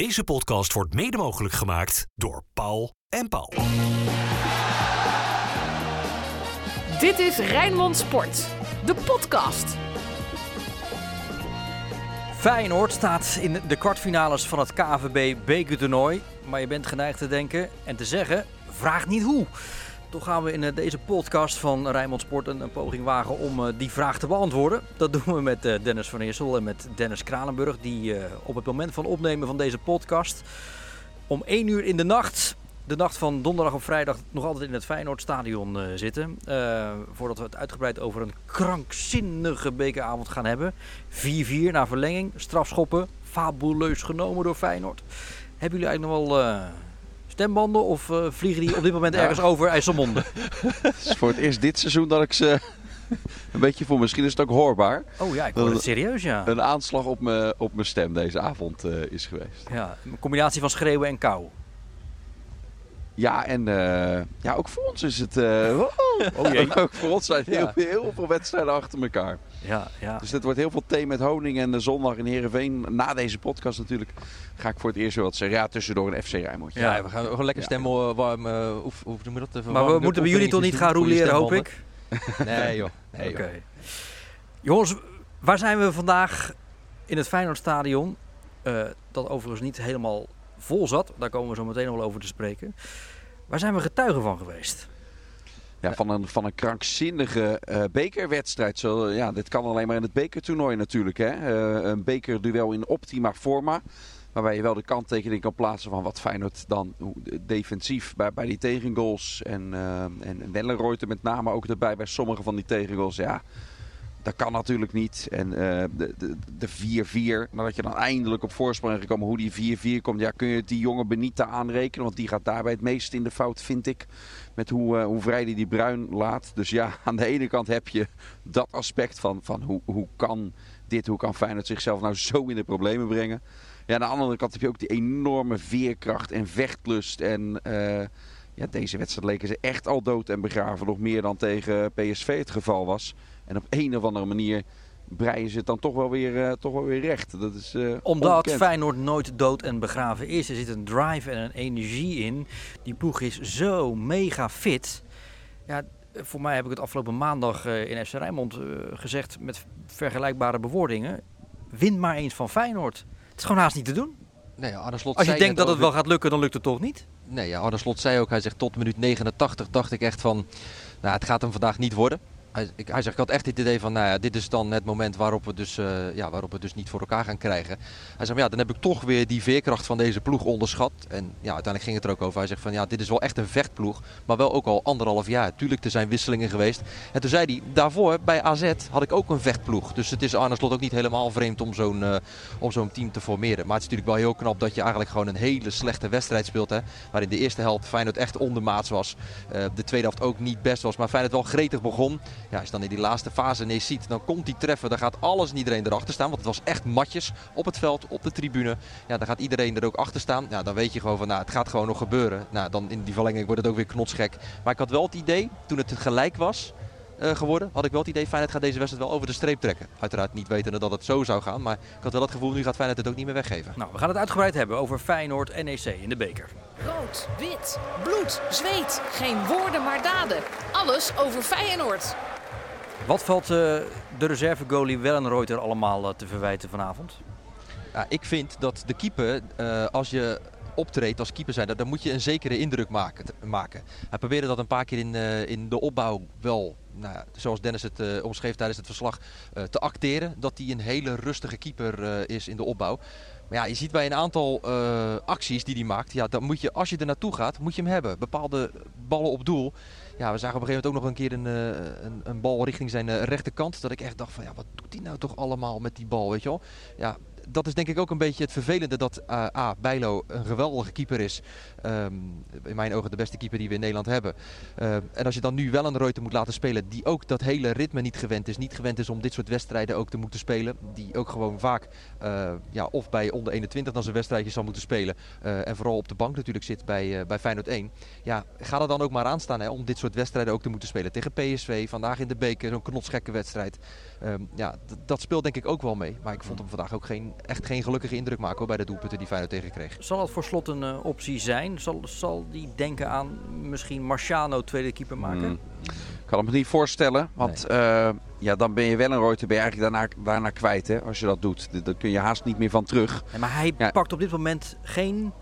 Deze podcast wordt mede mogelijk gemaakt door Paul en Paul. Dit is Rijnmond Sport, de podcast. Feyenoord staat in de kwartfinales van het KVB bekertoernooi. Maar je bent geneigd te denken en te zeggen, vraag niet hoe. Toch gaan we in eh, deze podcast van Rijnmond Sport een, poging wagen om eh, die vraag te beantwoorden. Dat doen we met eh, Dennis van Eersel en met Dennis Kranenburg. Die op het moment van opnemen van deze podcast om 1 uur in de nacht, de nacht van donderdag op vrijdag, nog altijd in het Feyenoordstadion zitten. Voordat we het uitgebreid over een krankzinnige bekeravond gaan hebben. 4-4 na verlenging, strafschoppen, fabuleus genomen door Feyenoord. Hebben jullie eigenlijk nog wel stembanden of eh, vliegen die op dit moment ergens over IJsselmonde? Het is voor het eerst dit seizoen dat ik ze een beetje voel. Misschien is het ook hoorbaar. Oh ja, ik hoor het serieus ja. Een aanslag op mijn op mijn stem deze avond eh, is geweest. ja. Een combinatie van schreeuwen en kou. Ja, en eh, ja, ook voor ons is het... eh, Oh jee. ook voor ons zijn heel, Ja. heel veel wedstrijden achter elkaar. Ja, ja. Dus dit wordt heel veel thee met honing. En de zondag in Heerenveen, na deze podcast natuurlijk, ga ik voor het eerst weer wat zeggen. Ja, tussendoor een FC Rijnmondje. Ja. Ja, we gaan gewoon lekker stemmen. eh, Warm, eh, noem dat? Even Maar we moeten bij jullie toch niet gaan doen hoop ik? Nee joh. Nee, Oké. joh. Jongens, waar zijn we vandaag in het Feyenoordstadion? Eh dat overigens niet helemaal vol zat. Daar komen we zo meteen nog wel over te spreken. Waar zijn we getuigen van geweest? Ja, van een, van een krankzinnige eh, bekerwedstrijd. Zo, ja, dit kan alleen maar in het bekertoernooi natuurlijk. Hè? Eh, een bekerduel in optima forma. Waarbij je wel de kanttekening kan plaatsen van wat Feyenoord dan defensief bij, bij die tegengoals. En, uh, en Wellenreuter met name ook erbij bij sommige van die tegengoals. Ja, dat kan natuurlijk niet. En eh, de- de de 4-4, nadat je dan eindelijk op voorsprong bent gekomen. Hoe die 4-4 komt, ja, kun je die jonge Benita aanrekenen. Want die gaat daarbij het meest in de fout, vind ik. Met hoe, eh, hoe vrij die die Bruin laat. Dus ja, aan de ene kant heb je dat aspect van, van hoe, hoe kan dit, hoe kan Feyenoord zichzelf nou zo in de problemen brengen. Ja, aan de andere kant heb je ook die enorme veerkracht en vechtlust. En eh, ja, deze wedstrijd leken ze echt al dood en begraven. Nog meer dan tegen PSV het geval was. En op een of andere manier breien ze het dan toch wel weer, eh, toch wel weer recht. Dat is, eh, Omdat. Feyenoord nooit dood en begraven is. Er zit een drive en een energie in. Die ploeg is zo mega fit. Ja, voor mij heb ik het afgelopen maandag eh, in FC Rijnmond eh, gezegd met vergelijkbare bewoordingen. Win maar eens van Feyenoord. Het is gewoon haast niet te doen. Nee, Arne Slot Als je zei denkt dat het wel gaat lukken, dan lukt het toch niet? Nee, ja, Arne Slot zei ook, hij zegt tot minuut 89 dacht ik echt van, nou het gaat hem vandaag niet worden. Hij, ik, hij zegt, ik had echt het idee van, nou ja, dit is dan het moment waarop we, dus, eh, ja, waarop we dus niet voor elkaar gaan krijgen. Hij zegt, ja, dan heb ik toch weer die veerkracht van deze ploeg onderschat. En ja, uiteindelijk ging het er ook over. Hij zegt van, ja, dit is wel echt een vechtploeg, maar wel ook al anderhalf jaar. Tuurlijk, er zijn wisselingen geweest. En toen zei hij, daarvoor bij AZ had ik ook een vechtploeg. Dus het is Arne Slot ook niet helemaal vreemd om zo'n eh, om zo'n team te formeren. Maar het is natuurlijk wel heel knap dat je eigenlijk gewoon een hele slechte wedstrijd speelt. Hè? Waarin de eerste helft Feyenoord echt ondermaats was. Eh, de tweede helft ook niet best was. Maar Feyenoord wel gretig begon. Ja, als je dan in die laatste fase ineens ziet, dan komt die treffer. Dan gaat alles en iedereen erachter staan. Want het was echt matjes op het veld, op de tribune. Ja, dan gaat iedereen er ook achter staan. Ja, dan weet je gewoon van, nou, het gaat gewoon nog gebeuren. Nou, dan in die verlenging wordt het ook weer knotsgek. Maar ik had wel het idee, toen het gelijk was eh, geworden, had ik wel het idee, Feyenoord gaat deze wedstrijd wel over de streep trekken. Uiteraard niet wetende dat het zo zou gaan. Maar ik had wel het gevoel, nu gaat Feyenoord het ook niet meer weggeven. Nou, we gaan het uitgebreid hebben over Feyenoord NEC in de beker. Rood, wit, bloed, zweet. Geen woorden maar daden. Alles over Feyenoord. Wat valt eh, de reservegoalie Wellenreuter allemaal eh, te verwijten vanavond? Ja, ik vind dat de keeper, eh, als je optreedt als keeper zijn, dan moet je een zekere indruk maken. Hij probeerde dat een paar keer in, in de opbouw wel, nou zoals Dennis het omschreef tijdens het verslag, te acteren. Dat hij een hele rustige keeper is in de opbouw. Maar ja, je ziet bij een aantal acties die hij maakt, ja, dan moet je, als je er naartoe gaat, moet je hem hebben. Bepaalde ballen op doel. Ja, we zagen op een gegeven moment ook nog een keer een, eh, een, een bal richting zijn eh, rechterkant. Dat ik echt dacht van, ja, wat doet hij nou toch allemaal met die bal, weet je wel? Ja, dat is denk ik ook een beetje het vervelende dat eh, A, Bijlo een geweldige keeper is. Ehm, in mijn ogen de beste keeper die we in Nederland hebben. Ehm, en als je dan nu wel een Reuter moet laten spelen die ook dat hele ritme niet gewend is. Niet gewend is om dit soort wedstrijden ook te moeten spelen. Die ook gewoon vaak eh, ja, of bij onder 21 dan zijn wedstrijdjes zal moeten spelen. eh, en vooral op de bank natuurlijk zit bij, bij Feyenoord 1. Ja, ga er dan ook maar aan staan hè, om dit soort wedstrijden ook te moeten spelen. Tegen PSV, vandaag in de beker, zo'n knotsgekke wedstrijd. Ehm, ja, dat speelt denk ik ook wel mee. Maar ik vond hem vandaag ook geen, echt geen gelukkige indruk maken hoor, bij de doelpunten die Feyenoord tegenkreeg. Zal het voor slot een uh, optie zijn? Zal, zal die denken aan misschien Marciano tweede keeper maken? Hmm. Ik kan het me niet voorstellen, want nee. uh, ja, dan ben je wel een Reuter ben je eigenlijk daarna, daarna kwijt hè, als je dat doet. Daar kun je haast niet meer van terug. Nee, maar hij ja. pakt op dit moment geen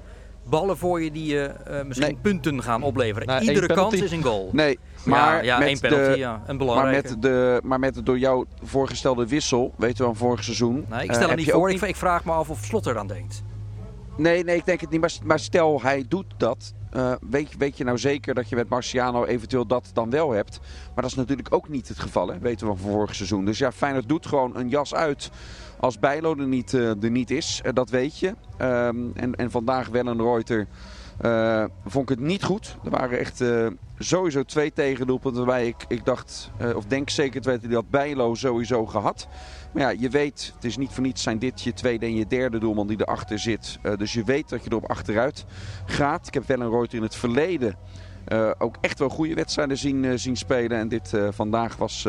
ballen voor je die je uh, misschien nee. punten gaan opleveren. Nou, Iedere kans is een goal. Nee, maar ja, ja met één penalty, de, ja, een belangrijke. Maar met, de, maar met de door jou voorgestelde wissel, weten we van vorig seizoen. Nee, ik stel uh, hem niet voor. Niet... Ik, vraag me af of Slot er aan denkt. Nee, nee, ik denk het niet. Maar, maar stel hij doet dat. Uh, weet, weet je nou zeker dat je met Marciano eventueel dat dan wel hebt? Maar dat is natuurlijk ook niet het geval, weten we van vorig seizoen. Dus ja, Feyenoord doet gewoon een jas uit als Bijlo er niet, uh, niet is. Uh, dat weet je. Um, en, en vandaag wel een Reuter. Uh, vond ik het niet goed. Er waren echt uh, sowieso twee tegendoelpunten waarbij ik, ik dacht, uh, of denk zeker te weten, had Bijlo sowieso gehad. Maar ja, je weet, het is niet voor niets zijn dit je tweede en je derde doelman die erachter zit. dus je weet dat je erop achteruit gaat. Ik heb wel een in het verleden ook echt wel goede wedstrijden zien, zien spelen. En dit vandaag was...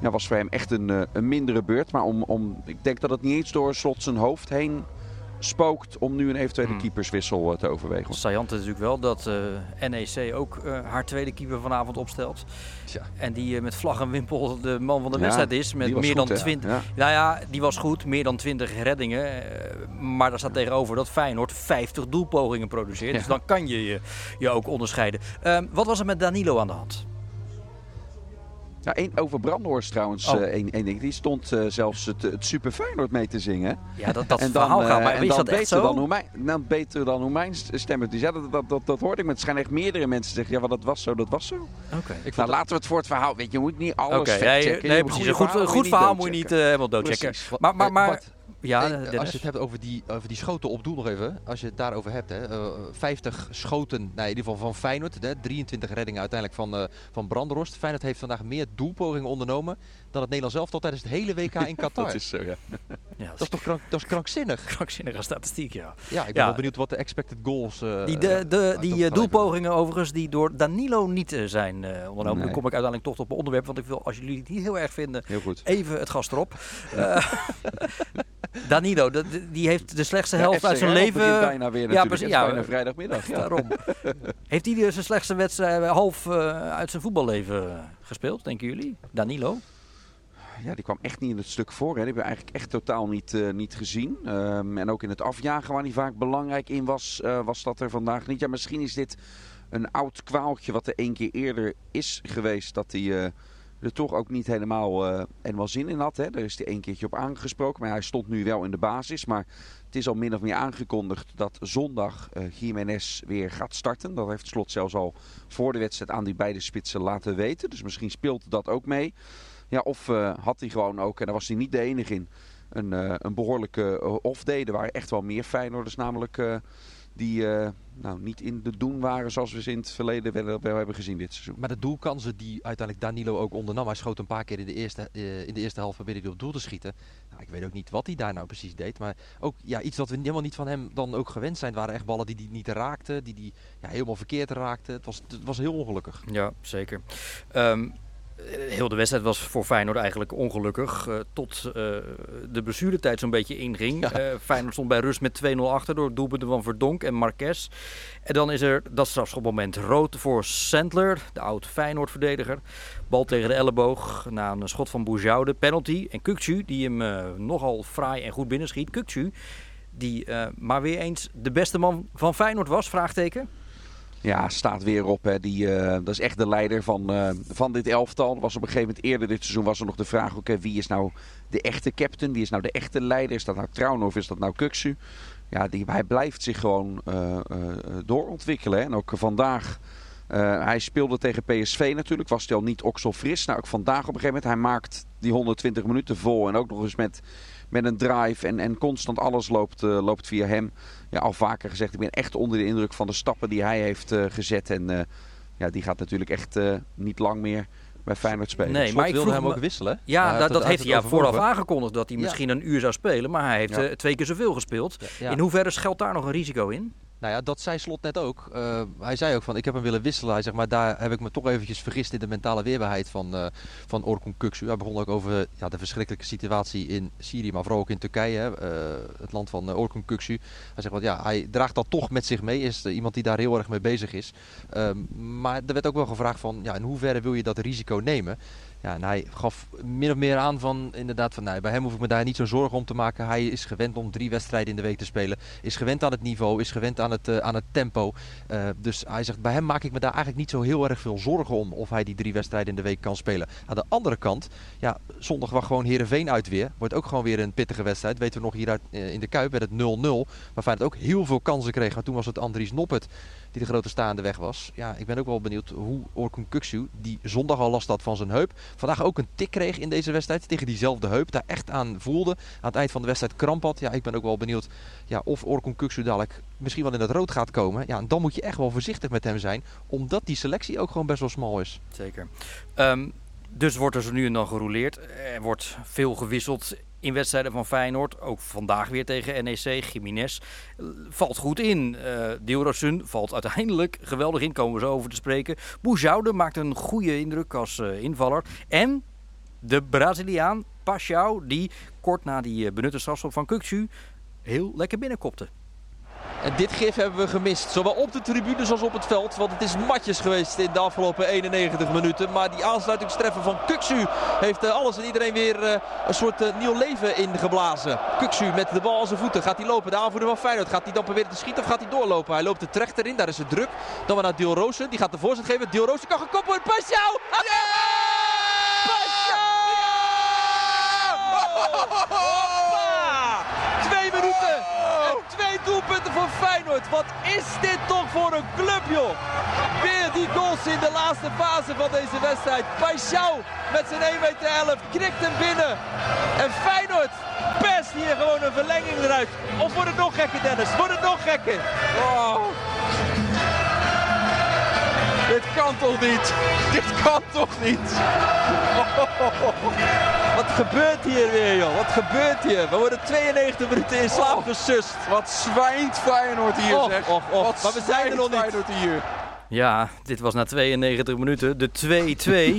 ja, was voor hem echt een, een mindere beurt. Maar om, om, ik denk dat het niet eens door slot zijn hoofd heen spookt om nu een eventuele Hmm. keeperswissel uh, te overwegen. Sajant is natuurlijk wel dat uh, NEC ook uh, haar tweede keeper vanavond opstelt. Ja. En die met vlag en wimpel de man van de wedstrijd is. Met meer goed, dan 20. Ja. Nou ja, die was goed. Meer dan 20 reddingen. maar daar staat tegenover dat Feyenoord 50 doelpogingen produceert. Dus dan kan je je, je ook onderscheiden. Ehm, wat was er met Danilo aan de hand? Ja, één over Brandhorst trouwens, Oh. uh, één, één ding. Die stond uh, zelfs het, het Super Feyenoord mee te zingen. Ja, dat, dat en dan, verhaal gaat. uh, Maar en is dan dat echt beter zo? Dan hoe mijn, dan beter dan hoe mijn stem het is. Ja, dat, dat, dat, dat hoorde ik. Maar het schijnen echt meerdere mensen zeggen, ja, maar dat was zo, dat was zo. Oké. Okay. Nou, laten we het voor het verhaal. Weet je, je moet niet alles Oké, okay, nee, nee, precies. Een goed, verhaal moet je niet uh, helemaal doodchecken. Precies. Maar, maar, maar Bart, ja, Hey, als je het hebt over die, over die schoten op doel nog even. Als je het daarover hebt. Hè, uh, 50 schoten, nou, in ieder geval van Feyenoord. Hè, 23 reddingen uiteindelijk van, uh, van Brandhorst. Feyenoord heeft vandaag meer doelpogingen ondernomen dan het Nederlands elftal tijdens het hele WK in Qatar. dat is zo, ja. Ja dat, is toch krank, dat is krankzinnig? Krankzinnige statistiek, ja. Ja, ik ben ja. wel benieuwd wat de expected goals... Uh, die de, de, die doelpogingen overigens die door Danilo niet zijn ondernomen. Nee. Dan kom ik uiteindelijk toch op een onderwerp. Want ik wil, als jullie het niet heel erg vinden, heel goed. even het gas erop. Danilo, dat, die heeft de slechtste helft uit zijn leven. bijna weer ja, precies. Ja, bijna vrijdagmiddag. Daarom. heeft hij zijn slechtste wedstrijd half uit zijn voetballeven gespeeld, denken jullie? Danilo? Ja, die kwam echt niet in het stuk voor. Hè. Die hebben we eigenlijk echt totaal niet, uh, niet gezien. Um, en ook in het afjagen waar hij vaak belangrijk in was, uh, was dat er vandaag niet. Ja, misschien is dit een oud kwaaltje wat er één keer eerder is geweest. Dat hij uh, er toch ook niet helemaal, helemaal zin in had. Hè. Daar is hij één keertje op aangesproken. Maar hij stond nu wel in de basis. Maar het is al min of meer aangekondigd dat zondag Jiménez weer gaat starten. Dat heeft Slot zelfs al voor de wedstrijd aan die beide spitsen laten weten. Dus misschien speelt dat ook mee. Ja, of uh, had hij gewoon ook, en daar was hij niet de enige in, een, uh, een behoorlijke uh, off-day. Er waren echt wel meer Feyenoorders namelijk uh, die nou, niet in de doen waren zoals we ze in het verleden wel, wel, hebben gezien dit seizoen. Maar de doelkansen die uiteindelijk Danilo ook ondernam, hij schoot een paar keer in de eerste, in de eerste helft probeerde hij op doel te schieten. Nou, ik weet ook niet wat hij daar nou precies deed, maar ook ja, iets wat we helemaal niet van hem dan ook gewend zijn, waren echt ballen die hij niet raakte, die hij ja, helemaal verkeerd raakte. Het was, het was heel ongelukkig. Ja, zeker. Um, heel de wedstrijd was voor Feyenoord eigenlijk ongelukkig. Uh, tot uh, de blessuretijd zo'n beetje inging. Ja. Uh, Feyenoord stond bij rust met 2-0 achter door doelpunten van Verdonk en Marques. En dan is er dat strafschopmoment rood voor Sandler, de oud Feyenoord-verdediger. Bal tegen de elleboog na een schot van Boujoude. Penalty. En Kukcu, die hem nogal fraai en goed binnenschiet. Kukcu, die maar weer eens de beste man van Feyenoord was, vraagteken. Ja, staat weer op. Hè. Die, uh, dat is echt de leider van, uh, van dit elftal. Was op een gegeven moment eerder dit seizoen was er nog de vraag: okay, wie is nou de echte captain? Wie is nou de echte leider? Is dat nou Trouwen of is dat nou Kuksu? Ja, die, hij blijft zich gewoon uh, doorontwikkelen. Hè. En ook vandaag. hij speelde tegen PSV natuurlijk. Was stel niet oksel fris. Nou, ook vandaag op een gegeven moment. Hij maakt die 120 minuten vol. En ook nog eens met, met een drive. En, en constant alles loopt, loopt via hem ja, al vaker gezegd, ik ben echt onder de indruk van de stappen die hij heeft uh, gezet. En uh, ja, die gaat natuurlijk echt uh, niet lang meer bij Feyenoord spelen. Nee, Slot maar ik wilde vroeg hem ook wisselen. Ja, dat, dat heeft hij ja vooraf aangekondigd dat hij misschien ja. een uur zou spelen. Maar hij heeft ja. twee keer zoveel gespeeld. Ja. In hoeverre schuilt daar nog een risico in? Nou ja, dat zei Slot net ook. Uh, hij zei ook van, ik heb hem willen wisselen. Hij zegt, maar daar heb ik me toch eventjes vergist in de mentale weerbaarheid van, uh, van Orkun Kuksu. Hij begon ook over ja, de verschrikkelijke situatie in Syrië, maar vooral ook in Turkije, uh, het land van Orkun Kuksu. Hij zegt, want ja, hij draagt dat toch met zich mee. Is iemand die daar heel erg mee bezig is. Ehm, maar er werd ook wel gevraagd van, ja, in hoeverre wil je dat risico nemen? Ja, hij gaf min of meer aan van inderdaad van nou, bij hem hoef ik me daar niet zo zorgen om te maken. Hij is gewend om drie wedstrijden in de week te spelen. Is gewend aan het niveau, is gewend aan het, uh, aan het tempo. Uh, dus hij zegt bij hem maak ik me daar eigenlijk niet zo heel erg veel zorgen om of hij die drie wedstrijden in de week kan spelen. Aan de andere kant, ja, zondag was gewoon Herenveen uit weer. Wordt ook gewoon weer een pittige wedstrijd. Weten we nog hier uh, in de Kuip werd het 0-0. Waarvan het ook heel veel kansen kreeg. Maar toen was het Andries Noppet die de grote staande weg was. Ja, ik ben ook wel benieuwd hoe Orkun Kuksu, die zondag al last had van zijn heup, vandaag ook een tik kreeg in deze wedstrijd tegen diezelfde heup. Daar echt aan voelde. Aan het eind van de wedstrijd kramp had. Ja, ik ben ook wel benieuwd ja, of Orkun Kuksu dadelijk misschien wel in het rood gaat komen. Ja, dan moet je echt wel voorzichtig met hem zijn. Omdat die selectie ook gewoon best wel smal is. Zeker. Um, dus wordt er zo nu en dan gerouleerd. Er wordt veel gewisseld in wedstrijden van Feyenoord. Ook vandaag weer tegen NEC. Jiménez valt goed in. Uh, valt uiteindelijk geweldig in. Komen we zo over te spreken. Boujoude maakt een goede indruk als uh, invaller. En de Braziliaan Paschal, die kort na die benutte strafschop van Kuksu heel lekker binnenkopte. En dit gif hebben we gemist. Zowel op de tribunes als op het veld. Want het is matjes geweest in de afgelopen 91 minuten. Maar die aansluitingstreffer van Kuksu heeft alles en iedereen weer een soort nieuw leven ingeblazen. Kuksu met de bal aan zijn voeten. Gaat hij lopen? De aanvoerder van Feyenoord. Gaat hij dan proberen te schieten of gaat hij doorlopen? Hij loopt de terecht erin. Daar is het druk. Dan weer naar Diel Roosen. Die gaat de voorzet geven. Diel Roosen kan gekoppeld worden. Pascal! Twee minuten! Twee doelpunten voor Wat is dit toch voor een club, joh. Weer die goals in de laatste fase van deze wedstrijd. Paixão met zijn 1,11 meter knikt hem binnen. En Feyenoord pest hier gewoon een verlenging eruit. Of wordt het nog gekker, Dennis? Wordt het nog gekker? Oh. Dit kan toch niet? Dit kan toch niet? Wat gebeurt hier weer, joh? Wat gebeurt hier? We worden 92 minuten in slaap gesust. Wat zwijnt Feyenoord hier, zeg. Och, och. Wat maar we zijn er nog niet. Feyenoord hier. Ja, dit was na 92 minuten de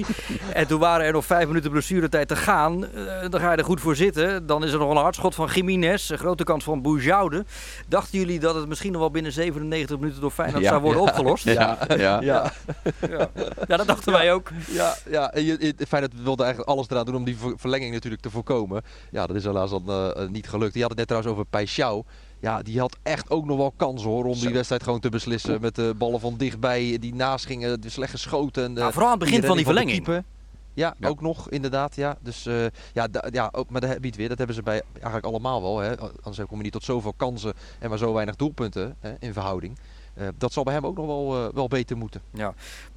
2-2. en toen waren er nog 5 minuten blessuretijd te gaan. Uh, dan ga je er goed voor zitten. Dan is er nog een hardschot van Jiménez. Een grote kans van Boujoude. Dachten jullie dat het misschien nog wel binnen 97 minuten door Feyenoord ja, zou worden ja, opgelost? Ja, ja, ja. ja. dat dachten wij ook. Ja, ja. En je, Feyenoord wilde eigenlijk alles eraan doen om die verlenging natuurlijk te voorkomen. Ja, dat is helaas dan uh, niet gelukt. Die had het net trouwens over Paixão. Ja, die had echt ook nog wel kans hoor om die wedstrijd gewoon te beslissen. Met de ballen van dichtbij die naast gingen, de slecht geschoten. En, nou, vooral aan het begin van die verlenging. Van ja, ja, ook nog inderdaad. Ja. Dus uh, ja, ja ook, maar dat biedt weer. Dat hebben ze bij eigenlijk allemaal wel. Hè. Anders kom je niet tot zoveel kansen en maar zo weinig doelpunten hè, in verhouding. Uh, dat zal bij hem ook nog wel, uh, wel beter moeten. Ja,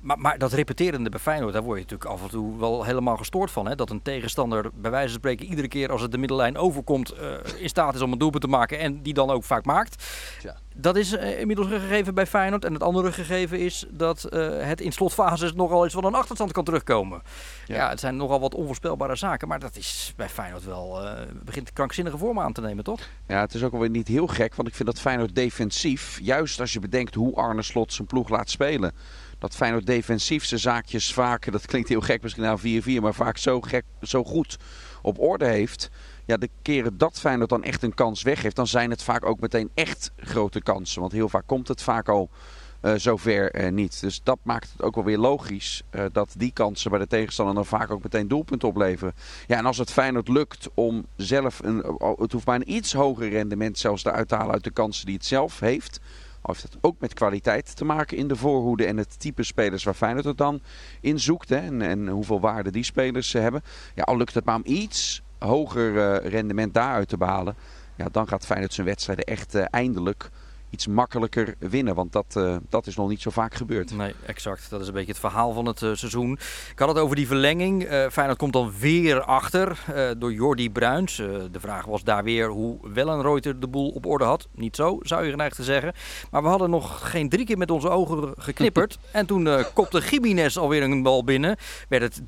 maar, maar dat repeterende bij Feyenoord, daar word je natuurlijk af en toe wel helemaal gestoord van. Hè? Dat een tegenstander bij wijze van spreken iedere keer als het de middellijn overkomt uh, in staat is om een doelpunt te maken en die dan ook vaak maakt. Ja. Dat is inmiddels een gegeven bij Feyenoord. En het andere gegeven is dat het in slotfases nogal eens van een achterstand kan terugkomen. Ja. ja. het zijn nogal wat onvoorspelbare zaken, maar dat is bij Feyenoord wel, begint krankzinnige vormen aan te nemen, toch? Ja, het is ook alweer niet heel gek, want ik vind dat Feyenoord defensief, juist als je bedenkt hoe Arne Slot zijn ploeg laat spelen. Dat Feyenoord defensief zaakjes vaak, dat klinkt heel gek misschien nou 4-4, maar vaak zo, gek, zo goed op orde heeft. Ja, de keren dat Feyenoord dan echt een kans weggeeft, dan zijn het vaak ook meteen echt grote kansen. Want heel vaak komt het vaak al uh, zover uh, niet. Dus dat maakt het ook wel weer logisch uh, dat die kansen bij de tegenstander dan vaak ook meteen doelpunten opleveren. Ja, en als het Feyenoord lukt om zelf, een, het hoeft maar een iets hoger rendement zelfs te halen uit de kansen die het zelf heeft heeft het ook met kwaliteit te maken in de voorhoede en het type spelers waar Feyenoord het dan in zoekt. Hè, en, en hoeveel waarde die spelers hebben. Ja, al lukt het maar om iets hoger uh, rendement daaruit te behalen. Ja, dan gaat Feyenoord zijn wedstrijden echt uh, eindelijk iets makkelijker winnen. Want dat, uh, dat is nog niet zo vaak gebeurd. Nee, exact. Dat is een beetje het verhaal van het uh, seizoen. Ik had het over die verlenging. Uh, Feyenoord komt dan weer achter door Jordi Bruins. de vraag was daar weer hoe Wellenreuter de boel op orde had. Niet zo, zou je geneigd te zeggen. Maar we hadden nog geen drie keer met onze ogen geknipperd. en toen kopte Jiménez alweer een bal binnen. Werd het 3-3.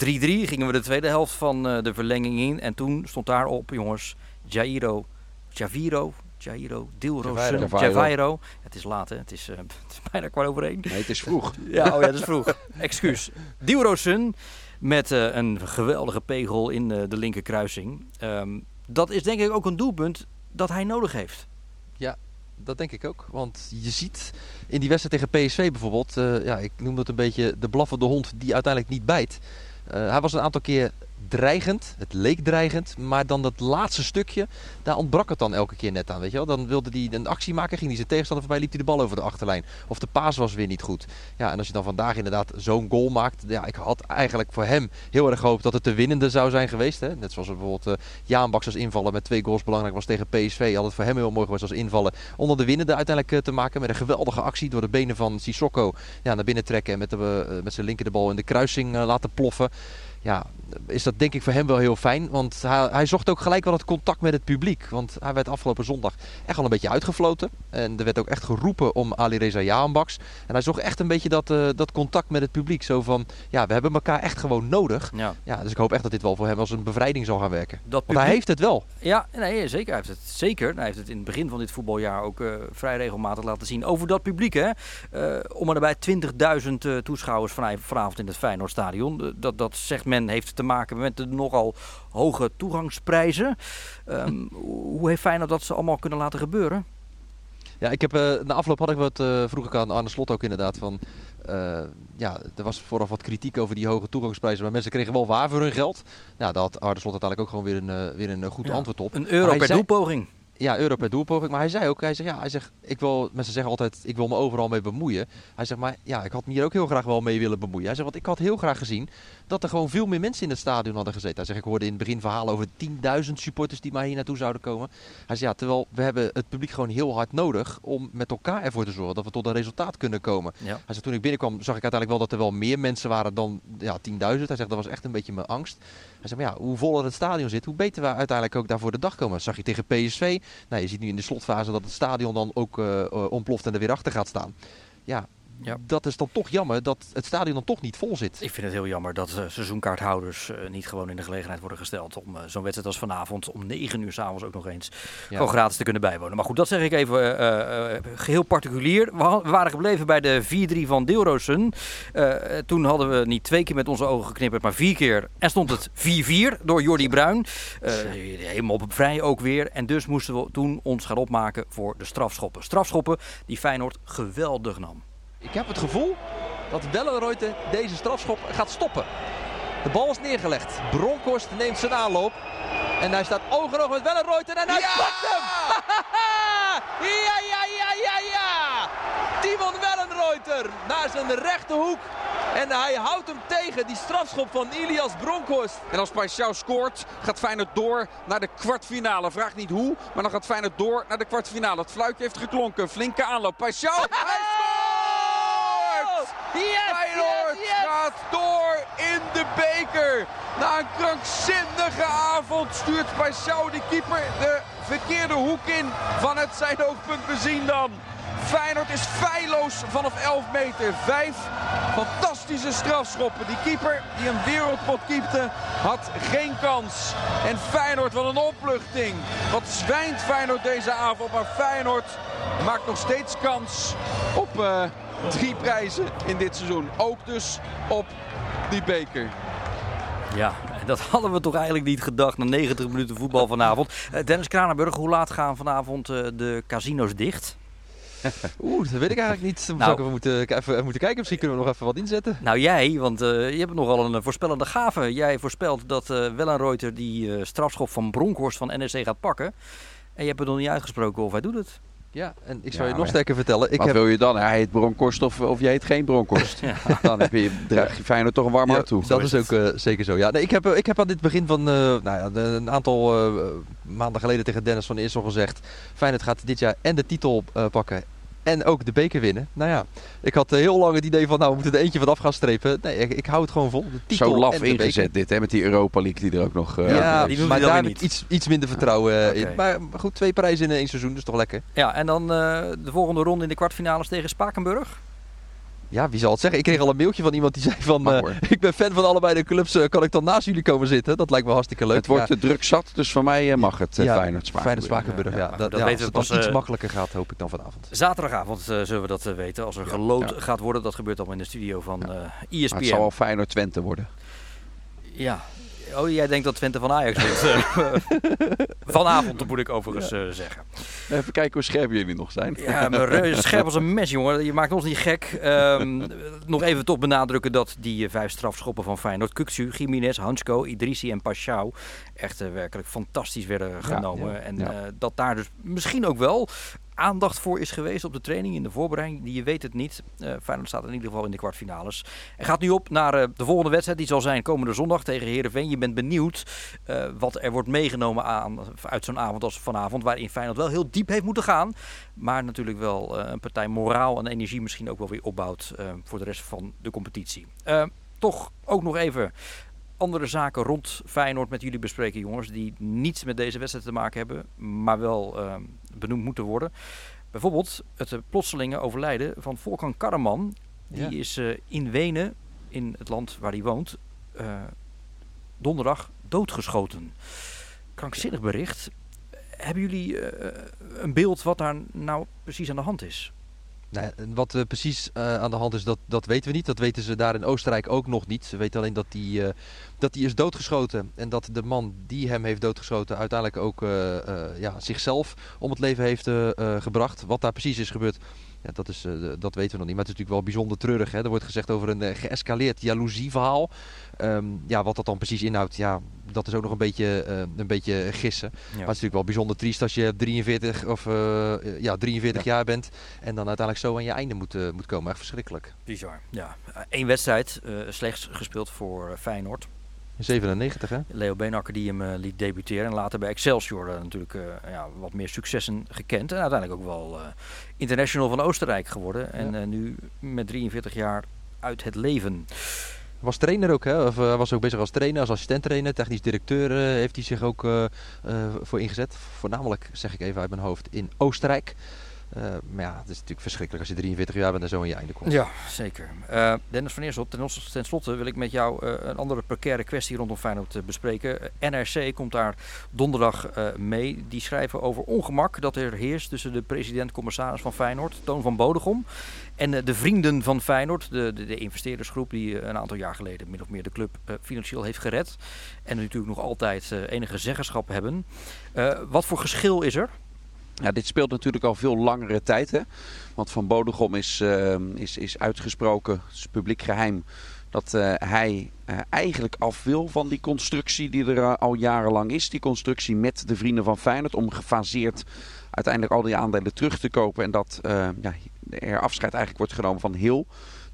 Gingen we de tweede helft van de verlenging in. En toen stond daarop, jongens, Jairo, Javiro, Jairo, Dilrosun, Javairo. Javairo. Het is laat, hè? Het is, eh, het is bijna kwart over één. Nee, het is vroeg. Ja, oh ja, dat is vroeg. Excuus. Dilrosun met eh, een geweldige pegel in eh, de linkerkruising. Ehm, dat is denk ik ook een doelpunt dat hij nodig heeft. Dat denk ik ook. Want je ziet in die wedstrijd tegen PSV bijvoorbeeld, eh, ja, ik noem het een beetje de blaffende hond die uiteindelijk niet bijt. Eh, hij was een aantal keer dreigend, het leek dreigend, maar dan dat laatste stukje, daar ontbrak het dan elke keer net aan. Weet je wel? Dan wilde hij een actie maken, ging hij zijn tegenstander voorbij, liep hij de bal over de achterlijn. Of de paas was weer niet goed. Ja, en als je dan vandaag inderdaad zo'n goal maakt, ja, ik had eigenlijk voor hem heel erg gehoopt dat het de winnende zou zijn geweest. Hè? Net zoals bijvoorbeeld uh, Jaan Baks als invallen met twee goals belangrijk was tegen PSV. Had het voor hem heel mooi geweest als invallen onder de winnende uiteindelijk eh, te maken. Met een geweldige actie door de benen van Sissoko ja, naar binnen trekken en met, de, uh, met zijn linker de bal in de kruising laten ploffen ja, is dat denk ik voor hem wel heel fijn. Want hij, hij, zocht ook gelijk wel het contact met het publiek. Want hij werd afgelopen zondag echt wel een beetje uitgefloten. En er werd ook echt geroepen om Ali Reza Jaanbaks. En hij zocht echt een beetje dat, uh, dat contact met het publiek. Zo van, ja, we hebben elkaar echt gewoon nodig. Ja. ja dus ik hoop echt dat dit wel voor hem als een bevrijding zal gaan werken. Dat Want publiek... hij heeft het wel. Ja, nee, zeker. Hij heeft het zeker. Hij heeft het in het begin van dit voetbaljaar ook uh, vrij regelmatig laten zien. Over dat publiek, hè. Uh, om en nabij 20.000 toeschouwers vanavond in het Feyenoordstadion. Dat, dat zegt men heeft te maken met de nogal hoge toegangsprijzen. Um, hoe heeft Feyenoord dat ze allemaal kunnen laten gebeuren? Ja, ik heb, uh, na afloop had ik wat, uh, vroeg ik aan Arne Slot ook inderdaad van... Uh, ja, er was vooraf wat kritiek over die hoge toegangsprijzen, maar mensen kregen wel waar voor hun geld. Nou, daar had Arne Slot uiteindelijk ook gewoon weer een, weer een goed ja, antwoord op. Een euro per zei, doelpoging. Ja, euro per doelpoging. Maar hij zei ook, hij zegt, ja, hij zegt, ik wil, mensen zeggen altijd, ik wil me overal mee bemoeien. Hij zegt, maar ja, ik had me hier ook heel graag wel mee willen bemoeien. Hij zegt, want ik had heel graag gezien dat er gewoon veel meer mensen in het stadion hadden gezeten. Hij zegt, ik hoorde in het begin verhalen over 10.000 supporters die maar hier naartoe zouden komen. Hij zegt, ja, terwijl we hebben het publiek gewoon heel hard nodig om met elkaar ervoor te zorgen dat we tot een resultaat kunnen komen. Ja. Hij zegt, toen ik binnenkwam zag ik uiteindelijk wel dat er wel meer mensen waren dan ja, 10.000. Hij zegt, dat was echt een beetje mijn angst. Hij zegt, maar ja, hoe voller het stadion zit, hoe beter we uiteindelijk ook daarvoor de dag komen. Dat zag je tegen PSV. Nou, je ziet nu in de slotfase dat het stadion dan ook uh, uh, ontploft en er weer achter gaat staan. Ja, ja. dat is dan toch jammer dat het stadion dan toch niet vol zit. Ik vind het heel jammer dat uh, seizoenkaarthouders uh, niet gewoon in de gelegenheid worden gesteld om uh, zo'n wedstrijd als vanavond om 9 uur s'avonds ook nog eens ja. gewoon gratis te kunnen bijwonen. Maar goed, dat zeg ik even eh, geheel particulier. We, we, waren gebleven bij de 4-3 van Deelroosen. toen hadden we niet twee keer met onze ogen geknipperd, maar vier keer. En stond het 4-4 door Jordi Bruin. helemaal op vrij ook weer. En dus moesten we toen ons gaan opmaken voor de strafschoppen. Strafschoppen die Feyenoord geweldig nam. Ik heb het gevoel dat Wellenreuter deze strafschop gaat stoppen. De bal is neergelegd. Bronkhorst neemt zijn aanloop. En hij staat oog in oog met Wellenreuter en hij ja! pakt hem! ja, ja, ja, ja, ja! Timon Wellenreuter naar zijn rechterhoek. En hij houdt hem tegen, die strafschop van Ilias Bronkhorst. En als Paixão scoort, gaat Feyenoord door naar de kwartfinale. Vraag niet hoe, maar dan gaat Feyenoord door naar de kwartfinale. Het fluitje heeft geklonken. Flinke aanloop. Paixão! Yes, Feyenoord yes, yes. gaat door in de beker. Na een krankzinnige avond stuurt Paixão de keeper de verkeerde hoek in. Van het zijn oogpunt bezien dan. Feyenoord is feilloos vanaf 11 meter. Vijf fantastische strafschoppen. Die keeper die een wereldpot keepte had geen kans. En Feyenoord, wat een opluchting. Wat zwijnt Feyenoord deze avond. Maar Feyenoord maakt nog steeds kans op uh, drie prijzen in dit seizoen. Ook dus op die beker. Ja, dat hadden we toch eigenlijk niet gedacht na 90 minuten voetbal vanavond. Uh, Dennis Kranenburg, hoe laat gaan vanavond uh, de casino's dicht? Oeh, dat weet ik eigenlijk niet. Nou. Nou, we moeten, even moeten kijken. Misschien kunnen we nog even wat inzetten. Nou jij, want uh, je hebt nogal een voorspellende gave. Jij voorspelt dat uh, Wellenreuter die uh, strafschop van Bronkhorst van NEC gaat pakken. En je hebt het nog niet uitgesproken of hij doet het. Ja, en ik zou Ja, je nog maar- sterker vertellen. Ik Wat heb, wil je dan? Hij heet Bronkhorst of, of jij heet geen Bronkhorst. Ja. Dan heb je, draag je Feyenoord toch een warm hart toe. dat is ook eh, zeker zo. Ja, nee, ik, heb, eh, ik heb aan dit begin van eh, nou ja, de- een aantal eh, maanden geleden tegen Dennis van Eersel gezegd. Feyenoord gaat dit jaar en de titel eh, pakken en ook de beker winnen. Nou ja, ik had heel lang het idee van nou we moeten er eentje van af gaan strepen. Nee, ik, ik hou het gewoon vol. De titel Zo laf en de ingezet beker. dit, hè, met die Europa League die er ook nog... eh, Ja, die doen maar we dan daar weer heb ik niet. iets, iets minder vertrouwen eh, in. Maar maar goed, twee prijzen in één seizoen, dus toch lekker. Ja, en dan eh, de volgende ronde in de kwartfinales tegen Spakenburg. Ja, wie zal het zeggen? Ik kreeg al een mailtje van iemand die zei van... Eh, ik ben fan van allebei de clubs, eh, kan ik dan naast jullie komen zitten? Dat lijkt me hartstikke leuk. Het wordt ja. te druk zat, dus voor mij eh, mag het uh, Ja, Feyenoord Spakenburg. Feyenoord ja. maar Dat, dat ja, weten we het pas, iets eh, makkelijker gaat, hoop ik dan vanavond. Zaterdagavond eh, zullen we dat eh, weten. Als er geloot Ja. gaat worden, dat gebeurt allemaal in de studio van eh Maar ESPN. het zal wel Feyenoord Twente worden. Ja. Oh, jij denkt dat Twente van Ajax wint. eh, Vanavond moet ik overigens eh, zeggen. Even kijken hoe scherp jullie nog zijn. Ja, maar reuze scherp als een mes, jongen. Je maakt ons niet gek. Ehm, nog even toch benadrukken dat die eh, vijf strafschoppen van Feyenoord... Kuksu, Jiménez, Hansko, Idrissi en Pashao... echt eh, werkelijk fantastisch werden genomen. ja, en ja. eh, dat daar dus misschien ook wel aandacht voor is geweest op de training, in de voorbereiding. Je weet het niet. Eh Feyenoord staat in ieder geval in de kwartfinales. En gaat nu op naar eh, de volgende wedstrijd. Die zal zijn komende zondag tegen Heerenveen. Je bent benieuwd eh, wat er wordt meegenomen aan, uit zo'n avond als vanavond. Waarin Feyenoord wel heel diep heeft moeten gaan. Maar natuurlijk wel een partij moraal en energie misschien ook wel weer opbouwt voor de rest van de competitie. Toch ook nog even andere zaken rond Feyenoord met jullie bespreken, jongens. Die niets met deze wedstrijd te maken hebben, maar wel eh, benoemd moeten worden. Bijvoorbeeld het eh, plotselinge overlijden van Volkan Karaman. Die Ja. is eh, in Wenen, in het land waar hij woont, eh, donderdag doodgeschoten. Krankzinnig bericht. Hebben jullie een beeld wat daar nou precies aan de hand is? Nou, wat eh, precies eh, aan de hand is, dat, dat weten we niet. Dat weten ze daar in Oostenrijk ook nog niet. Ze weten alleen dat hij eh, dat die is doodgeschoten. En dat de man die hem heeft doodgeschoten uiteindelijk ook ja, zichzelf om het leven heeft gebracht. Wat daar precies is gebeurd, ja, dat, is, eh, dat weten we nog niet. Maar het is natuurlijk wel bijzonder treurig. Hè? Er wordt gezegd over een eh, geëscaleerd jaloezieverhaal. Ehm, ja, wat dat dan precies inhoudt, ja, dat is ook nog een beetje, eh, een beetje gissen. Maar het is natuurlijk wel bijzonder triest als je 43, of, ja, 43 jaar bent en dan uiteindelijk zo aan je einde moet, moet komen. Echt verschrikkelijk. Bizar. Ja, Eén wedstrijd slechts gespeeld voor Feyenoord. In 97 hè? Leo Beenakker die hem eh, liet debuteren. En later bij Excelsior eh, natuurlijk eh, ja, wat meer successen gekend. En uiteindelijk ook wel international van Oostenrijk geworden. En Ja. nu met 43 jaar uit het leven. Was trainer ook, hè? Of was ook bezig als trainer, als assistent trainer, technisch directeur heeft hij zich ook voor ingezet. Voornamelijk, zeg ik even uit mijn hoofd, in Oostenrijk. Eh, maar ja, het is natuurlijk verschrikkelijk als je 43 jaar bent en zo aan je einde komt. Ja, zeker. Eh, Dennis van Eersel, ten, slotte wil ik met jou eh, een andere precaire kwestie rondom Feyenoord bespreken. NRC komt daar donderdag mee. Die schrijven over ongemak dat er heerst tussen de president-commissaris van Feyenoord, Toon van Bodegom, en de vrienden van Feyenoord, de, de, de investeerdersgroep die een aantal jaar geleden min of meer de club financieel heeft gered. En natuurlijk nog altijd enige zeggenschap hebben. Wat voor geschil is er? Ja, dit speelt natuurlijk al veel langere tijd. Hè? Want Van Bodegom is, eh, is, is uitgesproken, het is publiek geheim, dat eh, hij eh, eigenlijk af wil van die constructie die er eh, al jarenlang is. Die constructie met de vrienden van Feyenoord om gefaseerd uiteindelijk al die aandelen terug te kopen. En dat ja, er afscheid eigenlijk wordt genomen van heel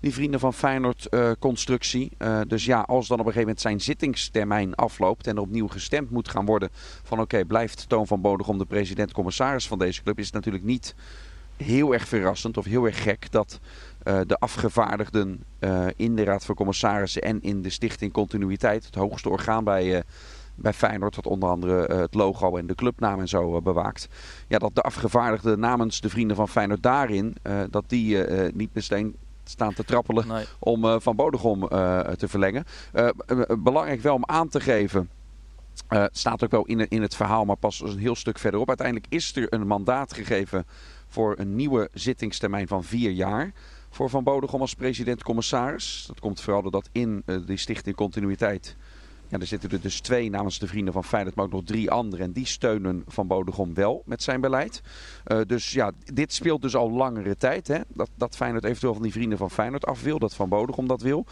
die vrienden van Feyenoord eh, constructie. Eh, dus ja, als dan op een gegeven moment zijn zittingstermijn afloopt en er opnieuw gestemd moet gaan worden van oké, blijft Toon van Bodegom de president-commissaris van deze club, is het natuurlijk niet heel erg verrassend of heel erg gek dat eh, de afgevaardigden in de Raad van Commissarissen en in de Stichting Continuïteit, het hoogste orgaan bij, bij Feyenoord, dat onder andere het logo en de clubnaam en zo bewaakt. Ja, dat de afgevaardigden namens de vrienden van Feyenoord daarin, dat die niet meteen staan te trappelen Nee. om eh, Van Bodegom eh, te verlengen. Eh, belangrijk wel om aan te geven. het staat ook wel in, in het verhaal, maar pas een heel stuk verderop. Uiteindelijk is er een mandaat gegeven voor een nieuwe zittingstermijn van vier jaar. Voor Van Bodegom als president-commissaris. Dat komt vooral doordat in eh, die stichting Continuïteit. Ja, er zitten er dus twee namens de vrienden van Feyenoord, maar ook nog drie anderen. En die steunen Van Bodegom wel met zijn beleid. Eh, dus ja, dit speelt dus al langere tijd. Hè? Dat, dat Feyenoord eventueel van die vrienden van Feyenoord af wil. Dat Van Bodegom dat wil.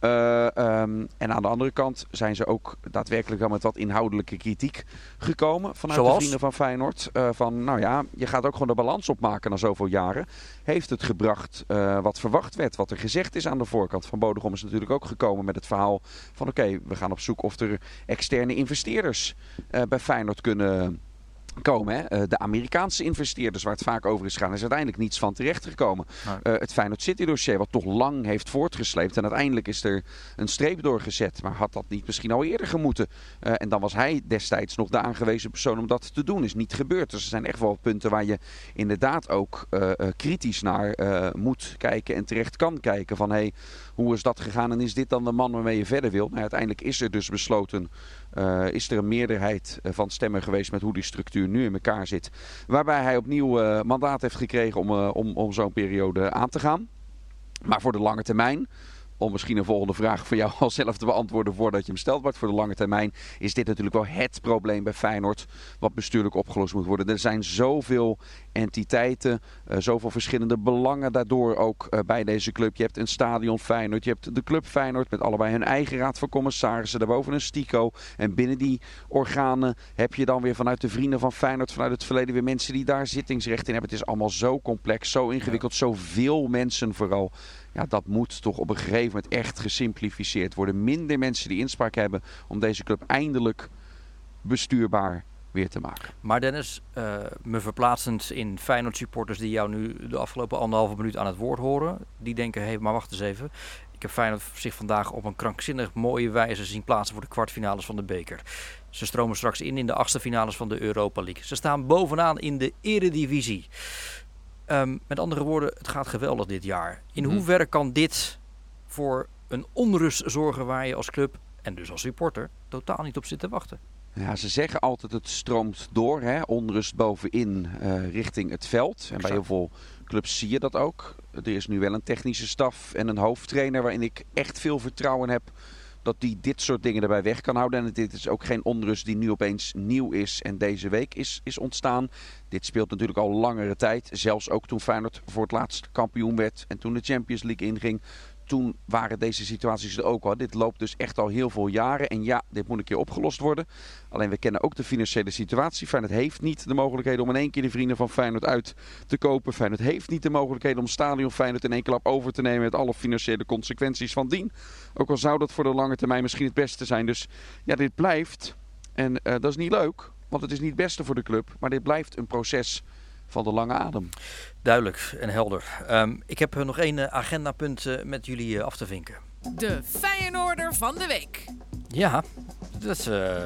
Eh, ehm, en aan de andere kant zijn ze ook daadwerkelijk wel met wat inhoudelijke kritiek gekomen. Vanuit de vrienden van Feyenoord. Eh, van nou ja, je gaat ook gewoon de balans opmaken na zoveel jaren. Heeft het gebracht eh, wat verwacht werd. Wat er gezegd is aan de voorkant. Van Bodegom is natuurlijk ook gekomen met het verhaal van oké, we gaan op zoek of er externe investeerders eh, bij Feyenoord kunnen komen. Hè? Eh, de Amerikaanse investeerders waar het vaak over is gegaan, is uiteindelijk niets van terecht gekomen. Nee. Uh, het Feyenoord City dossier wat toch lang heeft voortgesleept en uiteindelijk is er een streep doorgezet. Maar had dat niet misschien al eerder gemoeten? Uh, en dan was hij destijds nog de aangewezen persoon om dat te doen. Is niet gebeurd. Dus er zijn echt wel punten waar je inderdaad ook uh, kritisch naar moet kijken en terecht kan kijken. Van hey, hoe is dat gegaan en is dit dan de man waarmee je verder wil? Nou, uiteindelijk is er dus besloten uh, is er een meerderheid van stemmen geweest met hoe die structuur nu in elkaar zit. Waarbij hij opnieuw uh, mandaat heeft gekregen om, om, om zo'n periode aan te gaan. Maar voor de lange termijn om misschien een volgende vraag voor jou al zelf te beantwoorden voordat je hem stelt. Maar voor de lange termijn is dit natuurlijk wel het probleem bij Feyenoord. Wat bestuurlijk opgelost moet worden. Er zijn zoveel entiteiten, uh, zoveel verschillende belangen daardoor ook uh, bij deze club. Je hebt een stadion Feyenoord, je hebt de club Feyenoord met allebei hun eigen raad van commissarissen. Daarboven een stico. En binnen die organen heb je dan weer vanuit de vrienden van Feyenoord, vanuit het verleden weer mensen die daar zittingsrecht in hebben. Het is allemaal zo complex, zo ingewikkeld, zoveel mensen vooral. Ja, dat moet toch op een gegeven moment echt gesimplificeerd worden. Minder mensen die inspraak hebben om deze club eindelijk bestuurbaar weer te maken. Maar Dennis, uh, me verplaatsend in Feyenoord supporters die jou nu de afgelopen anderhalve minuut aan het woord horen. Die denken, hé, hey, maar wacht eens even. Ik heb Feyenoord zich vandaag op een krankzinnig mooie wijze zien plaatsen voor de kwartfinales van de beker. Ze stromen straks in in de achtste finales van de Europa League. Ze staan bovenaan in de eredivisie. Um, met andere woorden, het gaat geweldig dit jaar. In Mhm. hoeverre kan dit voor een onrust zorgen waar je als club en dus als supporter totaal niet op zit te wachten? Ja, ze zeggen altijd het stroomt door, hè? onrust bovenin uh, richting het veld. En bij heel veel clubs zie je dat ook. Er is nu wel een technische staf en een hoofdtrainer waarin ik echt veel vertrouwen heb dat die dit soort dingen erbij weg kan houden. En dit is ook geen onrust die nu opeens nieuw is en deze week is, is ontstaan. Dit speelt natuurlijk al langere tijd. Zelfs ook toen Feyenoord voor het laatst kampioen werd en toen de Champions League inging. Toen waren deze situaties er ook al. Dit loopt dus echt al heel veel jaren. En ja, dit moet een keer opgelost worden. Alleen we kennen ook de financiële situatie. Feyenoord heeft niet de mogelijkheden om in één keer de vrienden van Feyenoord uit te kopen. Feyenoord heeft niet de mogelijkheden om stadion Feyenoord in één klap over te nemen. Met alle financiële consequenties van dien. Ook al zou dat voor de lange termijn misschien het beste zijn. Dus ja, dit blijft. En uh, dat is niet leuk. Want het is niet het beste voor de club. Maar dit blijft een proces van de lange adem. Duidelijk en helder. Um, ik heb nog één uh, agendapunt uh, met jullie uh, af te vinken. De Feyenoorder van de week. Ja, dat is uh,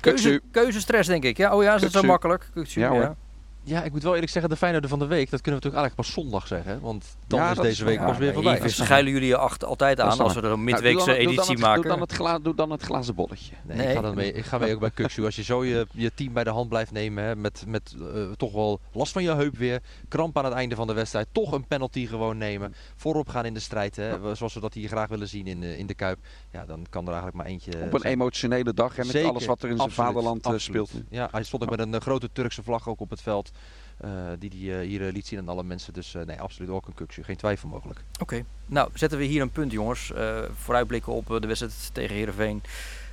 keuze, keuzestress denk ik. Ja, oh ja, is het zo makkelijk? Kuksu, ja, hoor. ja. Ja, ik moet wel eerlijk zeggen, de Feyenoorder van de week, dat kunnen we natuurlijk eigenlijk pas zondag zeggen. Want dan Ja, is deze is week pas weer voorbij. hier schuilen jullie je acht altijd aan als we er een midweekse doe dan editie het- maken. Doe dan, het gla, doe dan het glazen bolletje. Nee, Nee. Ik, ga dan mee, ik ga mee ook bij Kuksu. Als je zo je, je team bij de hand blijft nemen, hè, met, met eh, toch wel last van je heup weer, kramp aan het einde van de wedstrijd, toch een penalty gewoon nemen, voorop gaan in de strijd, hè, zoals we dat hier graag willen zien in de, in de Kuip, ja, dan kan er eigenlijk maar eentje Op een zijn. emotionele dag en met Zeker, alles wat er in zijn absoluut, vaderland eh, absoluut. speelt. Ja, hij stond ook met een eh, grote Turkse vlag ook op het veld. Eh, die hij eh, hier eh, liet zien aan alle mensen. Dus eh, nee, absoluut ook een Kuksu. Geen twijfel mogelijk. Oké, nou zetten we hier een punt jongens. Eh, vooruitblikken op de wedstrijd tegen Heerenveen.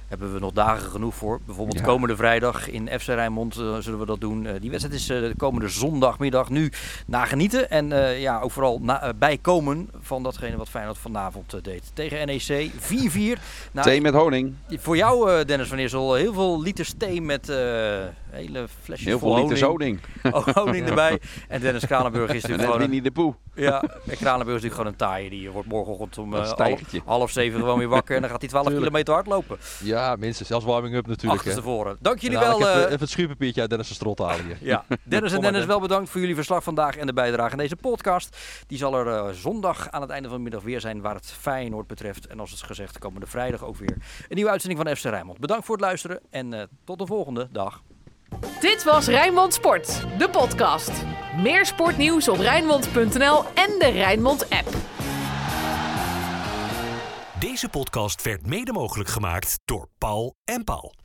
Hebben we nog dagen genoeg voor. Bijvoorbeeld Ja. komende vrijdag in FC Rijnmond zullen we dat doen. Eh, die wedstrijd is eh, de komende zondagmiddag nu nagenieten. En eh, ja, ook vooral na, bijkomen van datgene wat Feyenoord vanavond eh, deed. Tegen NEC 4-4. Nou, Thee met honing. voor jou eh, Dennis van Eersel heel veel liters thee met eh, hele flesjes Heel vol honing. honing. Oh, honing erbij. En Dennis Kranenburg is natuurlijk gewoon... een- Winnie de Poe. ja, en Kranenburg is natuurlijk gewoon een taaie. Die wordt morgenochtend om eh, half, zeven gewoon weer wakker. En dan gaat hij 12 Tuurlijk. kilometer hardlopen. Ja, minstens. Zelfs warming-up natuurlijk. hè. Achterstevoren. Dank jullie wel. ik eh, even, het schuurpapiertje uit Dennis' strot halen hier. ja, Dennis en Dennis, Den. wel bedankt voor jullie verslag vandaag en de bijdrage aan deze podcast. Die zal er eh, zondag aan het einde van de middag weer zijn waar het Feyenoord betreft. En als het gezegd, komende vrijdag ook weer een nieuwe uitzending van FC Rijnmond. Bedankt voor het luisteren en eh, tot de volgende dag. Dit was Rijnmond Sport, de podcast. Meer sportnieuws op Rijnmond.nl en de Rijnmond app. Deze podcast werd mede mogelijk gemaakt door Paul en Paul.